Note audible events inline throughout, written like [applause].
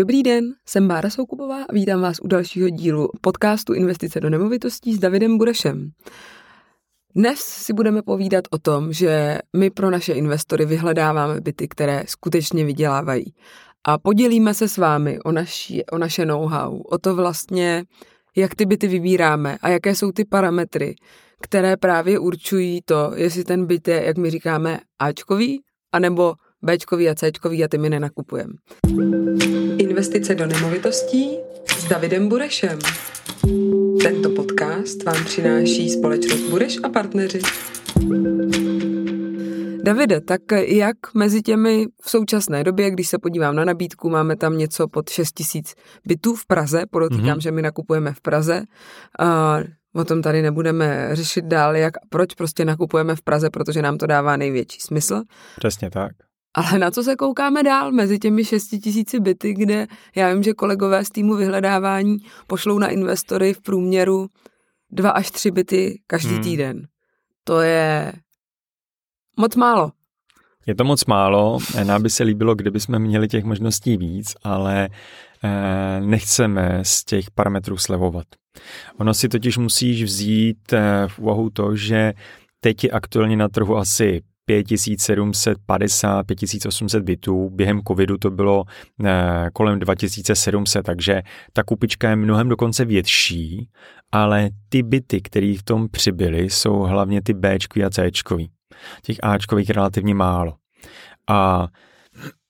Dobrý den, jsem Bára Soukubová a vítám vás u dalšího dílu podcastu Investice do nemovitostí s Davidem Burešem. Dnes si budeme povídat o tom, že my pro naše investory vyhledáváme byty, které skutečně vydělávají. A podělíme se s vámi o, naši, o naše know-how, o to vlastně, jak ty byty vybíráme a jaké jsou ty parametry, které právě určují to, jestli ten byt je, jak my říkáme, Ačkový, anebo Bčkový a Cčkový a ty my nenakupujeme. Investice do nemovitostí s Davidem Burešem. Tento podcast vám přináší společnost Bureš a partneři. Davide, tak jak mezi těmi v současné době, když se podívám na nabídku, máme tam něco pod 6 tisíc bytů v Praze, podotýkám, mm-hmm. že my nakupujeme v Praze, a o tom tady nebudeme řešit dál, jak a proč prostě nakupujeme v Praze, protože nám to dává největší smysl. Přesně tak. Ale na co se koukáme dál mezi těmi 6 tisíci byty, kde já vím, že kolegové z týmu vyhledávání pošlou na investory v průměru dva až tři byty každý hmm. týden. To je moc málo. Je to moc málo, nám by se líbilo, kdyby jsme měli těch možností víc, ale eh, nechceme z těch parametrů slevovat. Ono si totiž musíš vzít eh, v úvahu to, že teď je aktuálně na trhu asi 5750, 5800 bytů. Během covidu to bylo eh, kolem 2700, takže ta kupička je mnohem dokonce větší, ale ty byty, které v tom přibyly, jsou hlavně ty B a C. Těch Ačkových relativně málo. A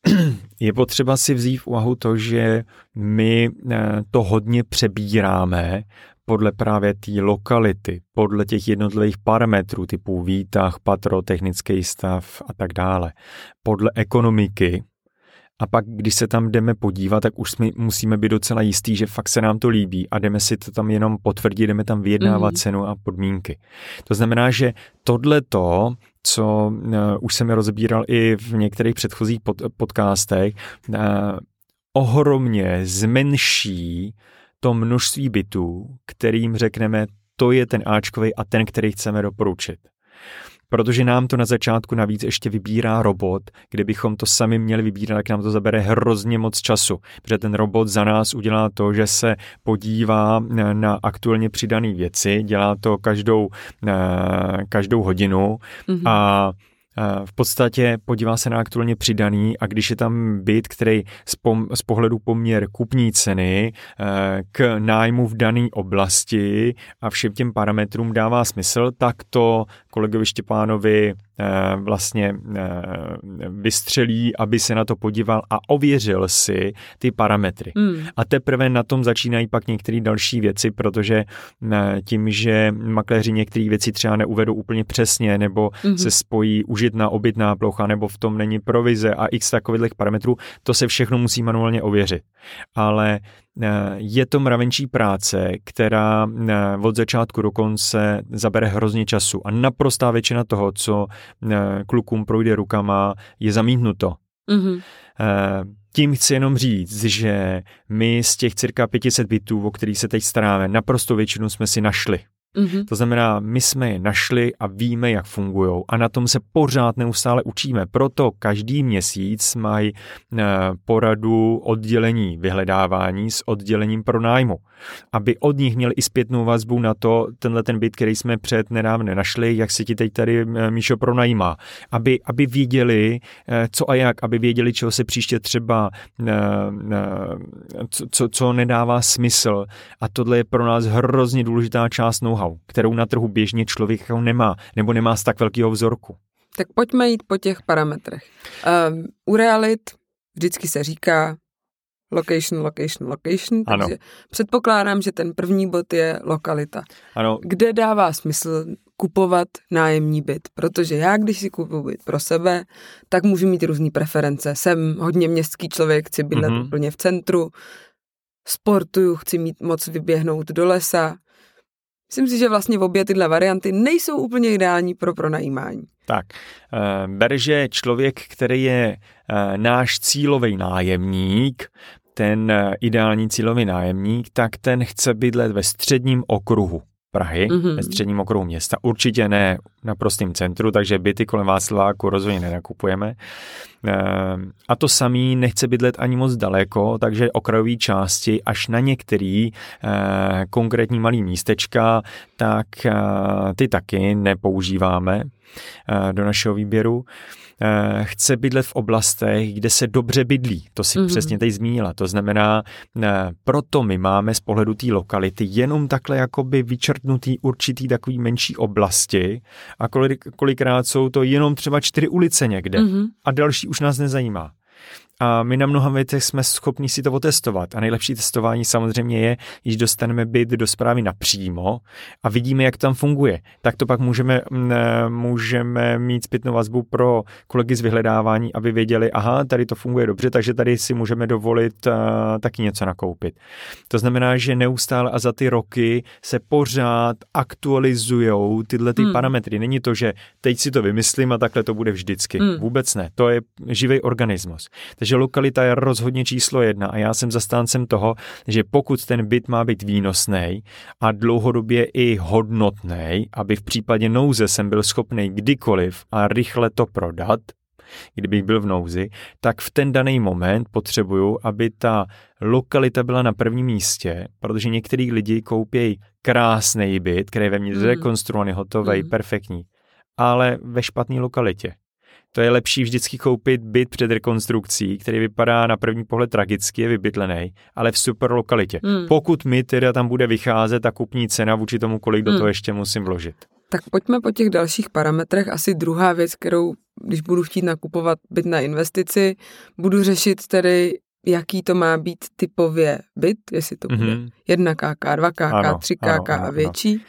[clears throat] je potřeba si vzít v úvahu to, že my eh, to hodně přebíráme podle právě té lokality, podle těch jednotlivých parametrů typu výtah, patro, technický stav a tak dále, podle ekonomiky. A pak, když se tam jdeme podívat, tak už jsme, musíme být docela jistý, že fakt se nám to líbí a jdeme si to tam jenom potvrdit, jdeme tam vyjednávat mm-hmm. cenu a podmínky. To znamená, že tohleto, co uh, už jsem rozebíral i v některých předchozích pod, podcastech, uh, ohromně zmenší to množství bytů, kterým řekneme, to je ten Ačkový a ten, který chceme doporučit. Protože nám to na začátku navíc ještě vybírá robot, kdybychom to sami měli vybírat, tak nám to zabere hrozně moc času. Protože ten robot za nás udělá to, že se podívá na aktuálně přidané věci, dělá to každou, každou hodinu mm-hmm. a v podstatě podívá se na aktuálně přidaný a když je tam byt, který z, pom, z pohledu poměr kupní ceny eh, k nájmu v dané oblasti a všem těm parametrům dává smysl, tak to kolegovi Štěpánovi vlastně eh, vystřelí, aby se na to podíval a ověřil si ty parametry. Mm. A teprve na tom začínají pak některé další věci, protože eh, tím, že makléři některé věci třeba neuvedou úplně přesně, nebo mm-hmm. se spojí užitná obytná plocha, nebo v tom není provize a x takových parametrů, to se všechno musí manuálně ověřit. Ale Eh, je to mravenčí práce, která eh, od začátku do konce zabere hrozně času a naprostá většina toho, co eh, klukům projde rukama, je zamítnuto. Mm-hmm. Tím chci jenom říct, že my z těch cirka 500 bytů, o kterých se teď staráme, naprosto většinu jsme si našli. Mm-hmm. To znamená, my jsme je našli a víme, jak fungují a na tom se pořád neustále učíme. Proto každý měsíc mají eh, poradu oddělení vyhledávání s oddělením pronájmu, aby od nich měli i zpětnou vazbu na to, tenhle ten byt, který jsme před nedávne našli, jak se ti teď tady eh, Míšo pronajímá. Aby, aby věděli, eh, co a jak, aby věděli, čeho se příště třeba, co, co nedává smysl. A tohle je pro nás hrozně důležitá část know-how, kterou na trhu běžně člověk jako nemá, nebo nemá z tak velkého vzorku. Tak pojďme jít po těch parametrech. Um, u realit vždycky se říká location, location, location, ano. takže předpokládám, že ten první bod je lokalita. Ano. Kde dává smysl kupovat nájemní byt, protože já, když si kupuji byt pro sebe, tak můžu mít různé preference. Jsem hodně městský člověk, chci bydlet mm-hmm. úplně v centru, sportuju, chci mít moc vyběhnout do lesa, Myslím si, že vlastně obě tyhle varianty nejsou úplně ideální pro pronajímání. Tak, eh, ber, že člověk, který je eh, náš cílový nájemník, ten eh, ideální cílový nájemník, tak ten chce bydlet ve středním okruhu. Prahy, mm-hmm. ve středním okruhu města. Určitě ne na prostém centru, takže byty kolem Václaváku rozhodně nenakupujeme. Ehm, a to samý nechce bydlet ani moc daleko, takže okrajové části až na některý eh, konkrétní malý místečka, tak eh, ty taky nepoužíváme eh, do našeho výběru. Eh, chce bydlet v oblastech, kde se dobře bydlí. To si mm-hmm. přesně teď zmínila. To znamená, eh, proto my máme z pohledu té lokality jenom takhle jakoby vyčrtnutý určitý takový menší oblasti a kolik, kolikrát jsou to jenom třeba čtyři ulice někde mm-hmm. a další už nás nezajímá. A my na mnoha věcech jsme schopni si to otestovat. A nejlepší testování samozřejmě je, když dostaneme byt do zprávy napřímo a vidíme, jak tam funguje. Tak to pak můžeme, můžeme mít zpětnou vazbu pro kolegy z vyhledávání, aby věděli, aha, tady to funguje dobře, takže tady si můžeme dovolit uh, taky něco nakoupit. To znamená, že neustále a za ty roky se pořád aktualizují tyhle ty hmm. parametry. Není to, že teď si to vymyslím a takhle to bude vždycky. Hmm. Vůbec ne. To je živý organismus. Takže že lokalita je rozhodně číslo jedna a já jsem zastáncem toho, že pokud ten byt má být výnosný a dlouhodobě i hodnotný, aby v případě nouze jsem byl schopný kdykoliv a rychle to prodat, kdybych byl v nouzi, tak v ten daný moment potřebuju, aby ta lokalita byla na prvním místě, protože některý lidi koupějí krásný byt, který je ve mně mm. zrekonstruovaný, hotový, mm. perfektní, ale ve špatné lokalitě to je lepší vždycky koupit byt před rekonstrukcí, který vypadá na první pohled tragicky, je vybydlený, ale v super lokalitě. Hmm. Pokud mi teda tam bude vycházet ta kupní cena vůči tomu, kolik do hmm. toho ještě musím vložit. Tak pojďme po těch dalších parametrech. Asi druhá věc, kterou, když budu chtít nakupovat byt na investici, budu řešit tedy, jaký to má být typově byt, jestli to bude mm-hmm. 1 KK, 2 KK, ano, 3 KK ano, ano, a větší. Ano.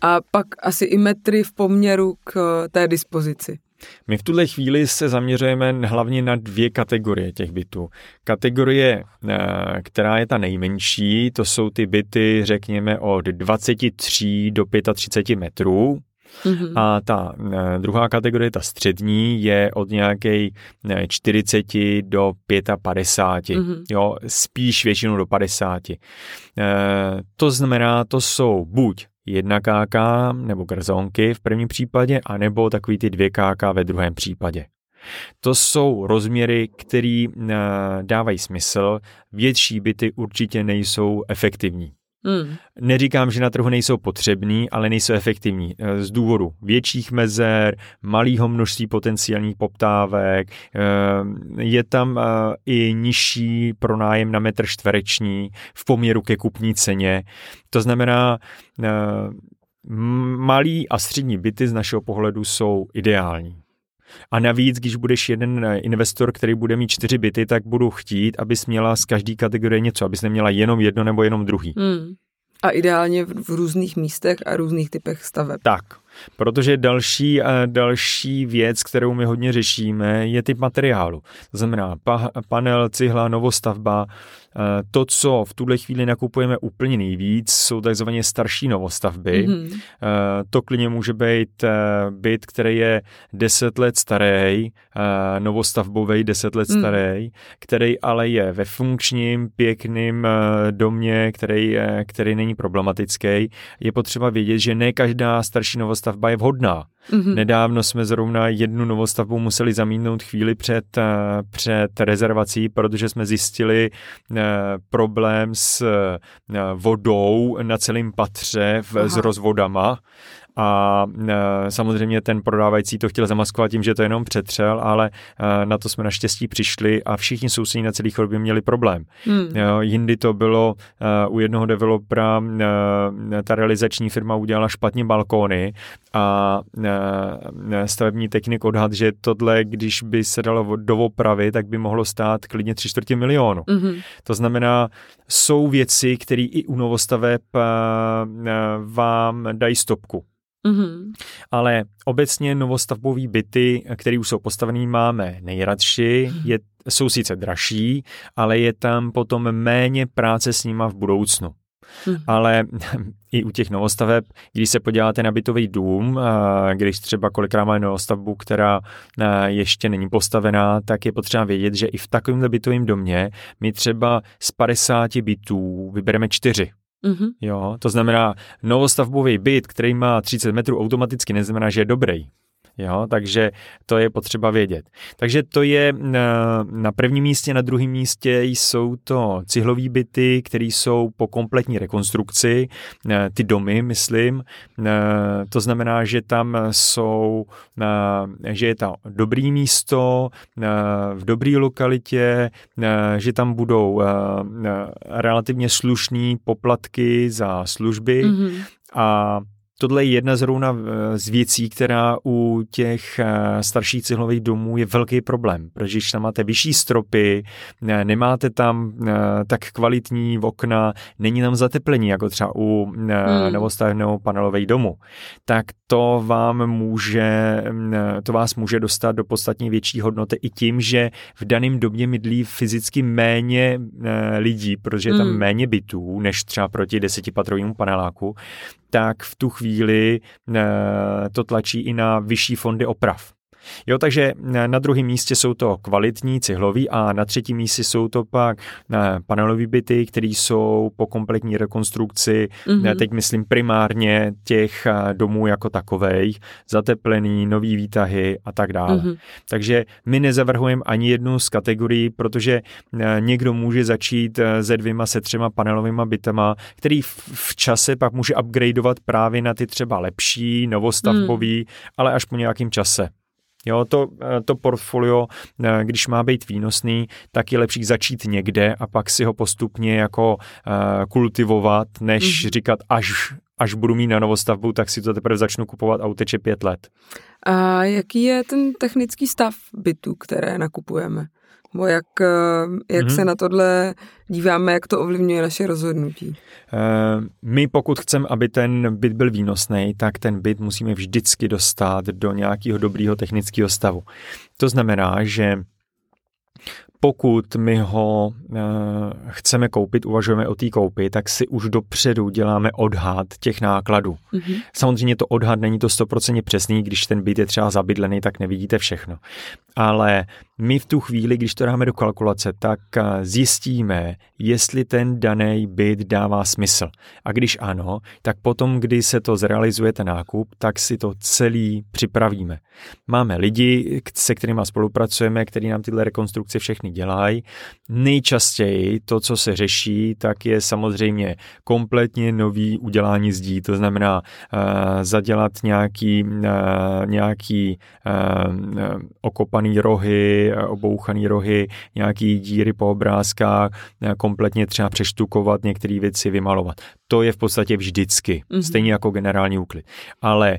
A pak asi i metry v poměru k té dispozici. My v tuhle chvíli se zaměřujeme hlavně na dvě kategorie těch bytů. Kategorie, eh, která je ta nejmenší, to jsou ty byty, řekněme, od 23 do 35 metrů, Mm-hmm. A ta e, druhá kategorie, ta střední, je od nějaké 40 do 55, mm-hmm. jo, spíš většinou do 50. E, to znamená, to jsou buď jedna KK nebo grzonky v prvním případě, anebo takový ty dvě KK ve druhém případě. To jsou rozměry, které eh, dávají smysl. Větší byty určitě nejsou efektivní. Hmm. Neříkám, že na trhu nejsou potřební, ale nejsou efektivní. Eh, z důvodu větších mezer, malého množství potenciálních poptávek, eh, je tam eh, i nižší pronájem na metr čtvereční v poměru ke kupní ceně. To znamená, malý a střední byty z našeho pohledu jsou ideální. A navíc, když budeš jeden investor, který bude mít čtyři byty, tak budu chtít, abys měla z každé kategorie něco, abys neměla jenom jedno nebo jenom druhý. Hmm. A ideálně v, různých místech a různých typech staveb. Tak, protože další, další věc, kterou my hodně řešíme, je typ materiálu. To znamená pa, panel, cihla, novostavba, Eh, to, co v tuhle chvíli nakupujeme úplně nejvíc, jsou takzvaně starší novostavby. Mm-hmm. To klidně může být eh, byt, který je 10 let starý, novostavbový 10 let mm. starý, který ale je ve funkčním, pěkným domě, který, který není problematický. Je potřeba vědět, že ne každá starší novostavba je vhodná. Mm-hmm. Nedávno jsme zrovna jednu novostavbu museli zamítnout chvíli před, před rezervací, protože jsme zjistili problém s vodou na celém patře v, s rozvodama a e, samozřejmě ten prodávající to chtěl zamaskovat tím, že to jenom přetřel, ale e, na to jsme naštěstí přišli a všichni sousedí na celý chodbě měli problém. Hmm. Jindy to bylo e, u jednoho developera, ta realizační firma udělala špatně balkóny a stavební technik odhad, že tohle, když by se dalo doopravy, tak by mohlo stát klidně tři čtvrtě milionu. hmm To znamená, jsou věci, které i u novostaveb vám dají stopku. Mm-hmm. Ale obecně novostavbové byty, které už jsou postavené, máme nejradši. Mm-hmm. Je, jsou sice dražší, ale je tam potom méně práce s nima v budoucnu. Hmm. Ale [laughs] i u těch novostaveb, když se podíváte na bytový dům, když třeba kolikrát máme novostavbu, která ještě není postavená, tak je potřeba vědět, že i v takovémhle bytovém domě my třeba z 50 bytů vybereme čtyři Mm-hmm. Jo, to znamená, novostavbový byt, který má 30 metrů, automaticky neznamená, že je dobrý. Jo, takže to je potřeba vědět. Takže to je na, na prvním místě, na druhém místě jsou to cihlové byty, které jsou po kompletní rekonstrukci, ty domy, myslím. To znamená, že tam jsou, že je to dobrý místo, v dobré lokalitě, že tam budou relativně slušné poplatky za služby mm-hmm. a tohle je jedna zrovna eh, z věcí, která u těch eh, starších cihlových domů je velký problém, protože když tam máte vyšší stropy, eh, nemáte tam tak kvalitní okna, není tam zateplení, jako třeba u hmm. novostavného panelového domu, tak to vám může, to vás může dostat do podstatně větší hodnoty i tím, že v daném domě mydlí fyzicky méně lidí, protože je tam hmm. méně bytů, než třeba proti desetipatrovému paneláku, tak v tu chvíli eh, to tlačí i na vyšší fondy oprav. Jo, takže eh, na druhém místě jsou to kvalitní cihloví a na třetím místě jsou to pak eh, panelové byty, které jsou po kompletní rekonstrukci, mm-hmm. teď myslím primárně těch domů jako takových, zateplený, nový výtahy a tak dále. Mm-hmm. Takže my nezavrhujeme ani jednu z kategorií, protože někdo může začít se dvěma, se třema panelovými bytama, který v čase pak může upgradeovat právě na ty třeba lepší, novostavbový, mm. ale až po nějakém čase. Jo, to, eh, to portfolio, eh, když má být výnosný, tak je lepší začít někde a pak si ho postupně jako uh, kultivovat, než mm. říkat, až, až budu mít na novostavbu, tak si to teprve začnu kupovat a uteče pět let. A jaký je ten technický stav bytu, které nakupujeme? Nebo jak, eh, jak mm-hmm. se na tohle díváme, jak to ovlivňuje naše rozhodnutí? Eh, my pokud chceme, aby ten byt byl výnosný, tak ten byt musíme vždycky dostat do nějakého dobrého technického stavu. To znamená, že pokud my ho e, chceme koupit, uvažujeme o té koupi, tak si už dopředu děláme odhad těch nákladů. Mm-hmm. Samozřejmě to odhad není to 100% přesný, když ten byt je třeba zabydlený, tak nevidíte všechno. Ale my v tu chvíli, když to dáme do kalkulace, tak eh, zjistíme, jestli ten daný byt dává smysl. A když ano, tak potom, kdy se to zrealizuje ten nákup, tak si to celý připravíme. Máme lidi, se kterými spolupracujeme, kteří nám tyhle rekonstrukce všechny dělají. Nejčastěji to, co se řeší, tak je samozřejmě kompletně nový udělání zdí, to znamená uh, zadělat nějaký, uh, nějaký uh, okopaný rohy, obouchaný rohy, nějaký díry po obrázkách, kompletně třeba přeštukovat některé věci, vymalovat. To je v podstatě vždycky, mm-hmm. stejně jako generální úklid. Ale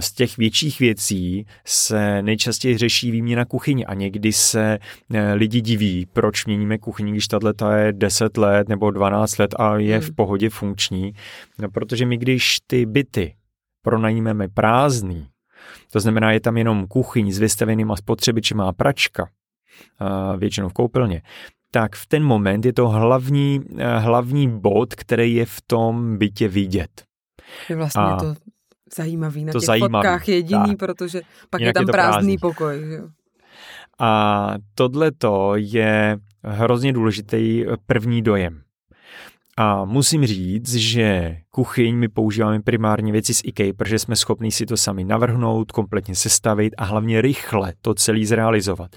z těch větších věcí se nejčastěji řeší výměna kuchyně a někdy se lidi lidi diví, proč měníme kuchyni, když tato je 10 let nebo 12 let a je v pohodě funkční. No, protože my, když ty byty pronajmeme prázdný, to znamená, je tam jenom kuchyň s vystavenýma spotřebičima a pračka, většinou v koupelně, tak v ten moment je to hlavní, hlavní bod, který je v tom bytě vidět. Je vlastně a to zajímavý na to těch zajímavý, fotkách jediný, tak. protože pak Jinak je tam je prázdný, prázdný pokoj. Jo? A tohleto je hrozně důležitý první dojem. A musím říct, že kuchyň my používáme primárně věci z IKEA, protože jsme schopni si to sami navrhnout, kompletně sestavit a hlavně rychle to celý zrealizovat.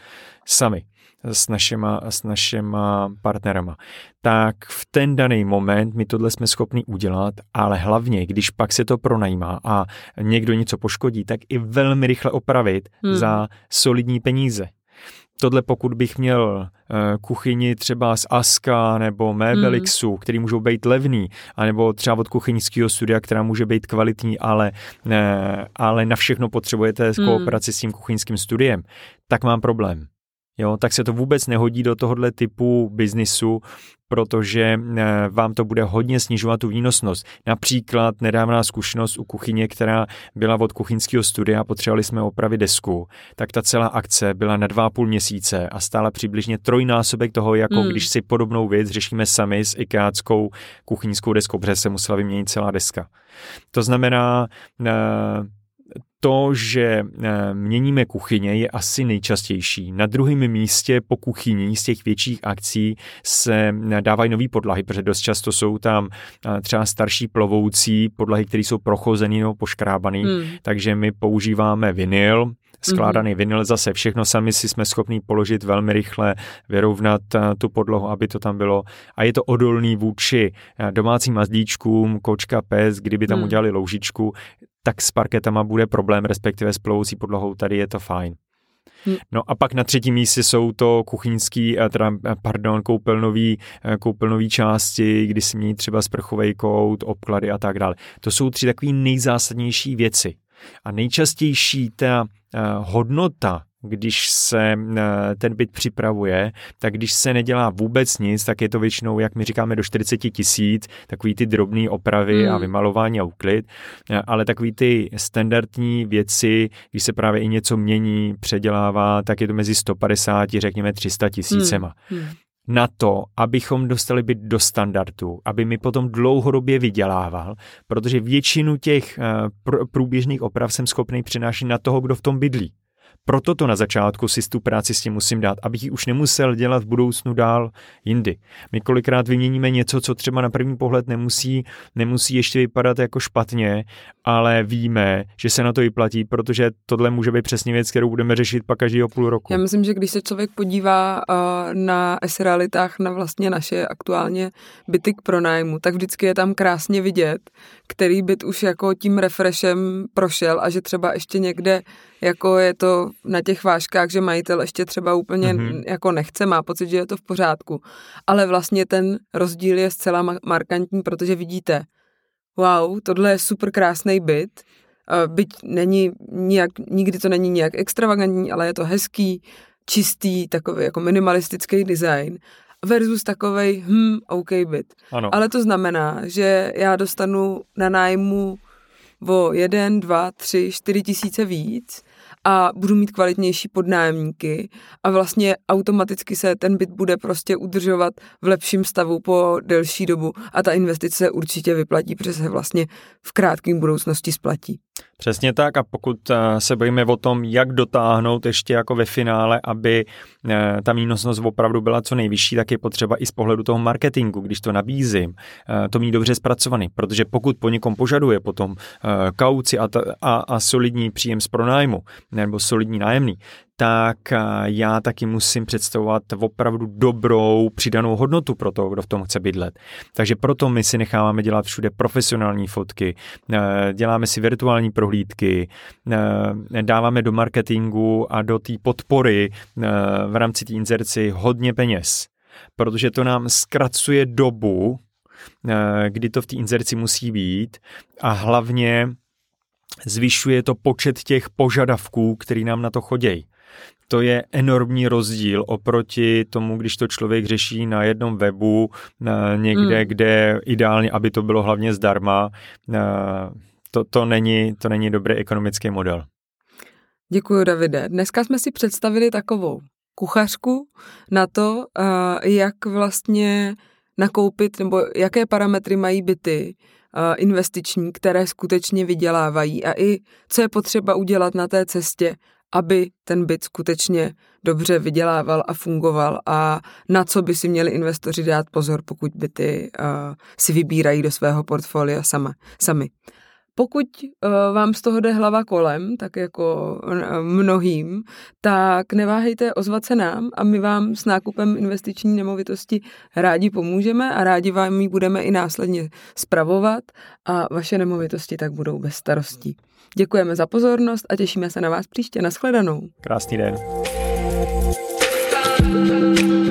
Sami s našima, s našima partnerama. Tak v ten daný moment my tohle jsme schopni udělat, ale hlavně, když pak se to pronajímá a někdo něco poškodí, tak i velmi rychle opravit hmm. za solidní peníze tohle pokud bych měl uh, kuchyni třeba z Aska nebo Mebelixu, mm. který můžou být levný, anebo třeba od kuchyňského studia, která může být kvalitní, ale, ne, ale na všechno potřebujete mm. kooperaci s tím kuchyňským studiem, tak mám problém. Jo, tak se to vůbec nehodí do tohohle typu biznisu, protože eh, vám to bude hodně snižovat tu výnosnost. Například nedávná zkušenost u kuchyně, která byla od kuchyňského studia, potřebovali jsme opravit desku, tak ta celá akce byla na dva půl měsíce a stála přibližně trojnásobek toho, jako hmm. když si podobnou věc řešíme sami s ikeáckou kuchyňskou deskou, protože se musela vyměnit celá deska. To znamená, eh, to, že měníme kuchyně, je asi nejčastější. Na druhém místě po kuchyni z těch větších akcí se dávají nové podlahy, protože dost často jsou tam třeba starší plovoucí podlahy, které jsou prochozené nebo poškrábané, hmm. takže my používáme vinyl, skládaný mm-hmm. vinyl, zase všechno sami si jsme schopni položit velmi rychle, vyrovnat eh, tu podlahu, aby to tam bylo. A je to odolný vůči eh, domácím mazlíčkům, kočka, pes, kdyby tam mm. udělali loužičku, tak s parketama bude problém, respektive s plovoucí podlohou, tady je to fajn. Hmm. No a pak na třetím místě jsou to kuchyňský, eh, teda, pardon, koupelnový, koupelnový části, kdy si mění třeba sprchový kout, obklady a tak dále. To jsou tři takové nejzásadnější věci. A nejčastější ta Eh, hodnota, když se eh, ten byt připravuje, tak když se nedělá vůbec nic, tak je to většinou, jak my říkáme, do 40 tisíc, takový ty drobné opravy hmm. a vymalování a úklid, eh, ale takový ty standardní věci, když se právě i něco mění, předělává, tak je to mezi 150, řekněme 300 tisícema. Hmm. Hmm na to, abychom dostali byt do standardu, aby mi potom dlouhodobě vydělával, protože většinu těch eh, průběžných oprav jsem schopný přinášet na toho, kdo v tom bydlí. Proto to na začátku si tu práci s tím musím dát, abych ji už nemusel dělat v budoucnu dál jindy. My kolikrát vyměníme něco, co třeba na první pohled nemusí, nemusí ještě vypadat jako špatně, ale víme, že se na to vyplatí, protože tohle může být přesně věc, kterou budeme řešit pak každého půl roku. Já myslím, že když se člověk podívá uh, na S-realitách, na vlastně naše aktuálně byty k pronájmu, tak vždycky je tam krásně vidět, který byt už jako tím refreshem prošel a že třeba ještě někde jako je to na těch vážkách, že majitel ještě třeba úplně mm-hmm. jako nechce, má pocit, že je to v pořádku. Ale vlastně ten rozdíl je zcela markantní, protože vidíte, wow, tohle je super krásný byt, byť není nijak, nikdy to není nějak extravagantní, ale je to hezký, čistý, takový jako minimalistický design versus takovej, hm, OK byt. Ano. Ale to znamená, že já dostanu na nájmu o jeden, dva, tři, čtyři tisíce víc a budu mít kvalitnější podnájemníky a vlastně automaticky se ten byt bude prostě udržovat v lepším stavu po delší dobu a ta investice určitě vyplatí, protože se vlastně v krátké budoucnosti splatí. Přesně tak a pokud eh, se bojíme o tom, jak dotáhnout ještě jako ve finále, aby eh, ta výnosnost opravdu byla co nejvyšší, tak je potřeba i z pohledu toho marketingu, když to nabízím, eh, to mít dobře zpracovaný, protože pokud po někom požaduje potom kauci a, a, a solidní příjem z pronájmu nebo solidní nájemný, tak já taky musím představovat opravdu dobrou přidanou hodnotu pro toho, kdo v tom chce bydlet. Takže proto my si necháváme dělat všude profesionální fotky, děláme si virtuální prohlídky, dáváme do marketingu a do té podpory v rámci té inzerci hodně peněz, protože to nám zkracuje dobu, kdy to v té inzerci musí být a hlavně zvyšuje to počet těch požadavků, který nám na to chodějí to je enormní rozdíl oproti tomu, když to člověk řeší na jednom webu, někde, mm. kde ideálně, aby to bylo hlavně zdarma, to, to, není, to není dobrý ekonomický model. Děkuji, Davide. Dneska jsme si představili takovou kuchařku na to, jak vlastně nakoupit, nebo jaké parametry mají byty investiční, které skutečně vydělávají a i co je potřeba udělat na té cestě, aby ten byt skutečně dobře vydělával a fungoval a na co by si měli investoři dát pozor, pokud byty uh, si vybírají do svého portfolia sama, sami. Pokud uh, vám z toho jde hlava kolem, tak jako mnohým, tak neváhejte ozvat se nám a my vám s nákupem investiční nemovitosti rádi pomůžeme a rádi vám ji budeme i následně spravovat a vaše nemovitosti tak budou bez starostí. Děkujeme za pozornost a těšíme se na vás příště. Naschledanou. Krásný den. thank you